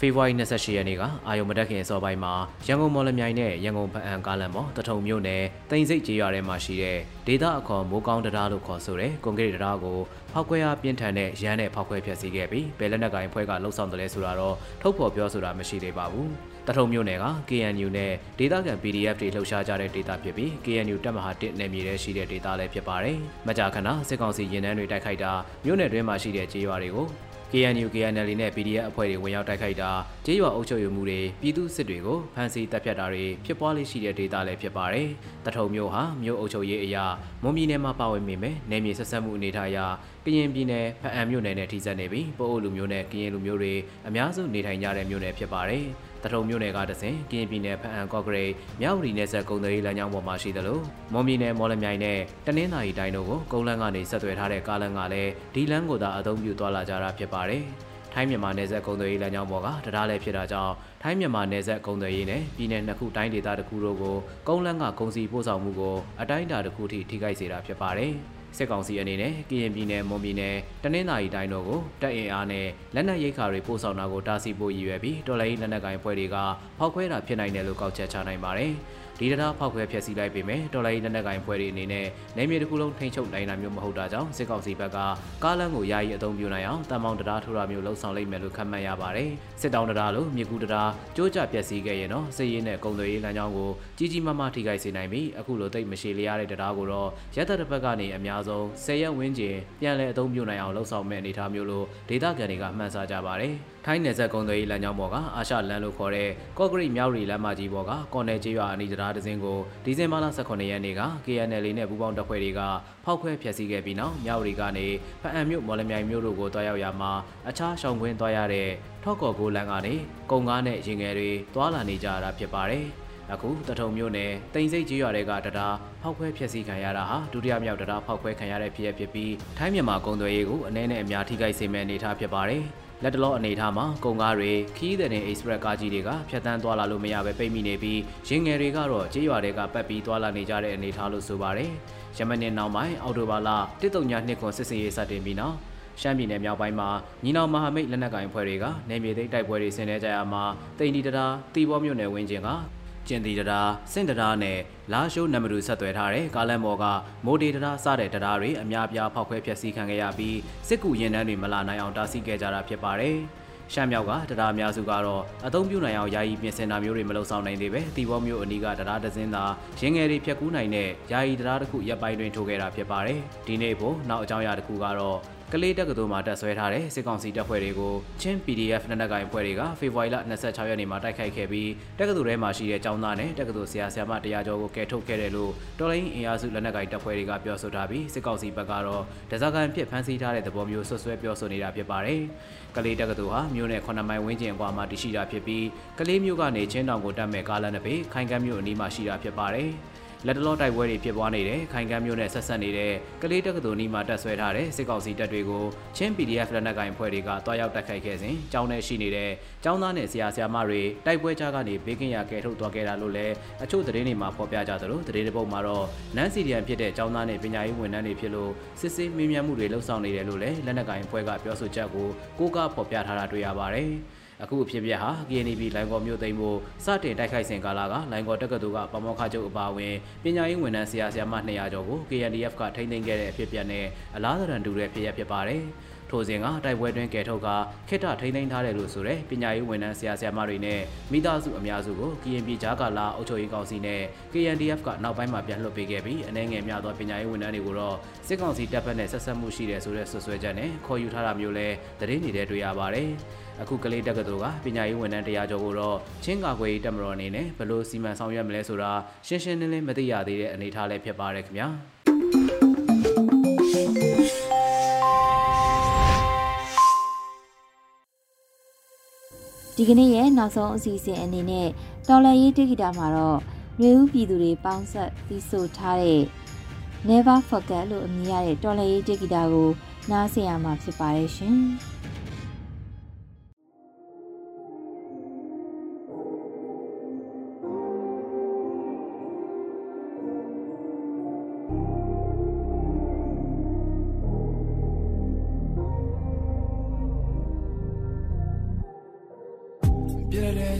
E: ဖေဖော်ဝါရီ28ရက်နေ့ကအာယုံမတက်ခင်စောပိုင်းမှာရန်ကုန်မော်လမြိုင်နဲ့ရန်ကုန်ဖအံကားလန်ပေါ်တထုံမြို့နယ်တိန်စိတ်ကျေးရွာထဲမှာရှိတဲ့ဒေသအခေါ်မိုးကောင်းတရားလို့ခေါ်ဆိုတဲ့ကွန်ကရစ်တရားကိုဖောက်ခွဲအားပြင်းထန်တဲ့ရန်နဲ့ဖောက်ခွဲဖျက်ဆီးခဲ့ပြီးဘယ်လက်နက်ကိုင်ဖွဲ့ကလှုပ်ဆောင်တယ်လဲဆိုတာတော့ထုတ်ဖော်ပြောဆိုတာမရှိသေးပါဘူး။တထုံမြို့နယ်က KNU နဲ့ဒေသခံ PDF တွေလှုပ်ရှားကြတဲ့ဒေသဖြစ်ပြီး KNU တပ်မဟာ1နယ်မြေထဲရှိတဲ့ဒေသလည်းဖြစ်ပါတယ်။မကြာခဏစစ်ကောင်စီရင်နှန်းတွေတိုက်ခိုက်တာမြို့နယ်တွင်းမှာရှိတဲ့ကြေးရွာတွေကို KNU KNL နဲ့ PDF အဖွဲ့တွေဝင်ရောက်တိုက်ခိုက်တာကြေးရွာအုပ်ချုပ်ရေးမှုတွေပြည်သူစစ်တွေကိုဖမ်းဆီးတပ်ဖြတ်တာတွေဖြစ်ပွားလေးရှိတဲ့ဒေသလည်းဖြစ်ပါတယ်။တထုံမြို့ဟာမြို့အုပ်ချုပ်ရေးအရာမွန်ပြည်နယ်မှာပါဝင်မိမယ်။နယ်မြေဆက်ဆက်မှုအနေထားအရကရင်ပြည်နယ်ဖအံမြို့နယ်နဲ့ထိစပ်နေပြီးပို့အိုလူမျိုးနဲ့ကရင်လူမျိုးတွေအများစုနေထိုင်ကြတဲ့မြို့နယ်ဖြစ်ပါတယ်။ တထုံမြို့နယ်ကတစဉ်ကရင်ပြည်နယ်ဖအံကော့ဂရိတ်မြောက်ရီနယ်ဆက်ကုန်းသေးလမ်းကြောင်းပေါ်မှာရှိသလိုမွန်ပြည်နယ်မော်လမြိုင်နဲ့တနင်္သာရီတိုင်းတို့ကိုကုန်းလန်းကနေဆက်သွယ်ထားတဲ့ကားလမ်းကလည်းဒီလမ်းကိုသာအသုံးပြုသွားလာကြတာဖြစ်ပါတယ်။ထိုင်းမြန်မာနယ်စပ်ကုန်းသွယ်ရေးလမ်းကြောင်းပေါ်ကတရားလဲဖြစ်တာကြောင့်ထိုင်းမြန်မာနယ်စပ်ကုန်းသွယ်ရေးနဲ့ပြည်내နှစ်ခုတိုင်းဒေသတစ်ခုတို့ကိုကုန်းလန်းကကုန်စည်ပို့ဆောင်မှုကိုအတိုင်းအတာတစ်ခုထိထိခိုက်စေတာဖြစ်ပါတယ်။ စစ်ကောင်စီအနေနဲ့ကရင်ပြည်နယ်မွန်ပြည်နယ်တနင်္သာရီတိုင်းတို့ကိုတပ်အင်အားနဲ့လက်နက်ရိတ်ခါတွေပို့ဆောင်တာကိုတားဆီးဖို့ရည်ရွယ်ပြီးတော်လိုင်းလက်နက်ကိုင်ဖွဲ့တွေကဖောက်ခွဲတာဖြစ်နိုင်တယ်လို့ကောက်ချက်ချနိုင်ပါတယ်။ ဒီတရားဖောက်ခွဲဖျက်ဆီးလိုက်ပေမဲ့တော်လိုင်းလက်နက်ကိုင်ဖွဲ့တွေအနေနဲ့နယ်မြေတစ်ခုလုံးထိန်းချုပ်နိုင်တာမျိုးမဟုတ်တာကြောင့်စစ်ကောင်စီဘက်ကကားလမ်းကိုယာယီအသုံးပြုနိုင်အောင်တန်ပေါင်းတရားထိုးတာမျိုးလှုံ့ဆော်လိုက်မယ်လို့ခန့်မှန်းရပါတယ်စစ်တောင်းတရားလိုမြေကူတရားကြိုးကြပျက်စီးခဲ့ရင်တော့စစ်ရေးနဲ့ကုန်သွယ်ရေးလမ်းကြောင်းကိုကြီးကြီးမားမားထိခိုက်စေနိုင်ပြီးအခုလိုတိတ်မရှိလျရတဲ့တရားကိုတော့ရက်သက်တစ်ဖက်ကနေအများဆုံး၁၀ရက်ဝန်းကျင်ပြန်လည်အသုံးပြုနိုင်အောင်လှုံ့ဆော်မဲ့အနေအထားမျိုးလို့ဒေသခံတွေကမှန်းဆကြပါတယ် ထိုင်းနယ်စပ်ကုန်းသွယ်ရေးလမ်းကြောင်းပေါ်ကအာရှလမ်းလို့ခေါ်တဲ့ကော့ဂရိတ်မြောက်ရီလမ်းမကြီးပေါ်ကကော်နယ်ကျေးရွာအနီးတရားတစ်စင်းကိုဒီဇင်ဘာလ18ရက်နေ့က KNL နဲ့ပူးပေါင်းတပ်ဖွဲ့တွေကဖောက်ခွဲဖျက်ဆီးခဲ့ပြီးနောက်မြောက်ရီကနေဖအံမြို့မော်လမြိုင်မြို့တို့ကိုတွားရောက်ရမှာအခြားရှောင်ကွင်းတွားရတဲ့ထော့ကော်ကိုလမ်းကနေကုံကားနဲ့ရင်ငယ်တွေတွာလာနေကြတာဖြစ်ပါတယ်။အခုတထုံမြို့နယ်တိန်စိတ်ကြီးရွာတွေကတရားဖောက်ခွဲဖျက်ဆီးခံရတာဟာဒုတိယမြောက်တရားဖောက်ခွဲခံရတဲ့ဖြစ်ရဖြစ်ပြီးထိုင်းမြန်မာကုန်သွယ်ရေးကိုအနည်းနဲ့အများထိခိုက်စေမယ့်အနေအထားဖြစ်ပါတယ်။ လက်တလောအနေအထားမှာကုန်ကားတွေခီးတဲ့နဲ့ express ကားကြီးတွေကဖြတ်တန်းသွားလာလို့မရပဲပိတ်မိနေပြီးရင်ငယ်တွေကတော့ကြေးရွာတွေကပတ်ပြီးသွားလာနေကြတဲ့အနေအထားလို့ဆိုပါတယ်။ယမန်နေ့နောက်ပိုင်းအော်တိုဘာလ132နှစ်ခွန်စစ်စင်ရေးစတင်ပြီးနောက်ရှမ်းပြည်နယ်မြောက်ပိုင်းမှာညီနောင်မဟာမိတ်လက်နက်ကိုင်ဖွဲ့တွေကနယ်မြေသိမ်းတိုက်ပွဲတွေဆင်နွှဲကြရမှာတိန်ဒီတရာတီဘောမြို့နယ်ဝင်းကျင်က ကျင်တီတရာစင်တရာနဲ့လာရှိုးနံပါတ်ဆက်သွယ်ထားတဲ့ကားလမ်းပေါ်ကမိုဒီတရာစတဲ့တရာတွေအများပြားဖောက်ခွဲဖျက်ဆီးခံခဲ့ရပြီးစစ်ကူရင်တန်းတွေမလာနိုင်အောင်တားဆီးခဲ့ကြတာဖြစ်ပါတယ်။ရှမ်းမြောက်ကတရားများစုကတော့အသုံးပြုနိုင်အောင်ယာယီပြင်ဆင်တာမျိုးတွေမလုပ်ဆောင်နိုင်သေးပဲတီဘောမျိုးအနီးကတရားဒဇင်းသာရင်းငယ်တွေဖြတ်ကူးနိုင်တဲ့ယာယီတရားတစ်ခုရပ်ပိုင်းတွင်ထိုးခဲ့တာဖြစ်ပါတယ်။ဒီနေ့ဖို့နောက်အကြောင်းအရာတစ်ခုကတော့ ကလေးတက္ကသိုလ်မှာတက်ဆွဲထားတဲ့စစ်ကောင်စီတပ်ဖွဲ့တွေကိုချင်း PDF နက်နက်ကိုင်ဖွဲ့တွေကဖေဖော်ဝါရီလ26ရက်နေ့မှာတိုက်ခိုက်ခဲ့ပြီးတက္ကသိုလ်ထဲမှာရှိတဲ့ကျောင်းသားနဲ့တက္ကသိုလ်ဆရာဆရာမတရားကျော်ကိုကယ်ထုတ်ခဲ့တယ်လို့တော်လိုင်းအင်အားစုလက်နက်ကိုင်တပ်ဖွဲ့တွေကပြောဆိုထားပြီးစစ်ကောင်စီဘက်ကတော့ဒဇာကန်ဖြစ်ဖမ်းဆီးထားတဲ့သဘောမျိုးဆွဆွဲပြောဆိုနေတာဖြစ်ပါတယ်။ကလေးတက္ကသိုလ်ဟာမြို့နယ်9မိုင်ဝန်းကျင်ကွာမှာတည်ရှိတာဖြစ်ပြီးကလေးမြို့ကနေချင်းတောင်ကိုတက်မဲ့ကားလမ်းတစ်ပေခိုင်ကမ်းမြို့အနီးမှာရှိတာဖြစ်ပါတယ်။ လက်တလောတိုက်ပွဲတွေဖြစ်ပွားနေတဲ့ခိုင်ကမ်းမြို့နယ်ဆက်ဆက်နေတဲ့ကလေးတက္ကသိုလ်နီးမှာတက်ဆွဲထားတဲ့စစ်ကောင်စီတပ်တွေကိုချင်း PDF လက်နက်ကိုင်ဖွဲ့တွေကတွားရောက်တိုက်ခိုက်ခဲ့စဉ်ကျောင်းထဲရှိနေတဲ့ကျောင်းသားနဲ့ဆရာဆရာမတွေတိုက်ပွဲကြားကနေဘေးကင်းရာကယ်ထုတ်သွားခဲ့တာလို့လည်းအချို့သတင်းတွေမှာဖော်ပြကြသလိုသတင်းတစ်ပုဒ်မှာတော့နန်းစီဒီယန်ဖြစ်တဲ့ကျောင်းသားနဲ့ပညာရေးဝန်ထမ်းတွေဖြစ်လို့စစ်ဆေးမေးမြန်းမှုတွေလှုပ်ဆောင်နေတယ်လို့လည်းလက်နက်ကိုင်ဖွဲ့ကပြောဆိုချက်ကိုကိုးကားဖော်ပြထားတာတွေ့ရပါတယ်။ အခုအဖြစ်ပြက်ဟာ KNB လိုင်ကော်မြို့သိမ်းဖို့စတင်တိုက်ခိုက်စဉ်ကာလကလိုင်ကော်တက္ကသိုလ်ကပမောက္ခချုပ်အပါအဝင်ပညာရေးဝန်ထမ်းဆရာဆရာမ200ကျော်ကို KNDF ကထိန်းသိမ်းခဲ့တဲ့အဖြစ်ပြက်နဲ့အလားတရန်တူတဲ့ဖြစ်ရဖြစ်ပါတယ်။ ထိုစဉ်ကတိုက်ပွဲတွင်ကယ်ထုတ်ကခိတထိန်းသိမ်းထားတယ်လို့ဆိုတဲ့ပညာရေးဝန်ထမ်းဆရာဆရာမတွေနဲ့မိသားစုအများစုကို KNP ဂျာကာလာအုပ်ချုပ်ရေးကောင်စီနဲ့ KNDF ကနောက်ပိုင်းမှာပြန်လွှတ်ပေးခဲ့ပြီးအနေငယ်များသောပညာရေးဝန်ထမ်းတွေကိုတော့စစ်ကောင်စီတပ်ဖက်နဲ့ဆက်ဆက်မှုရှိတယ်ဆိုတဲ့ဆွဆွဲချက်နဲ့ခေါ်ယူထားတာမျိုးလဲသတင်းတွေတွေ့ရပါတယ်။အခုကလေးတက္ကသိုလ်ကပညာရေးဝန်ထမ်းတရားကျော်ကိုတော့ချင်းကာကွယ်ရေးတပ်မတော်အနေနဲ့ဘယ်လိုစီမံဆောင်ရွက်မလဲဆိုတာရှင်းရှင်းလင်းလင်းမသိရသေးတဲ့အနေအထားလည်းဖြစ်ပါတယ်ခင်ဗျာ
F: ဒီကနေ့ရဲ့နောက်ဆုံးအစီအစဉ်အနေနဲ့တော်လန်ရေးတိဂီတာမှာတော့ရွေဦးပြည်သူတွေပေါင်းဆက်ပြီးဆိုထားတဲ့ Never Forget လို့အမည်ရတဲ့တော်လန်ရေးတိဂီတာကိုနားဆင်ရမှာဖြစ်ပါတယ်ရှင်။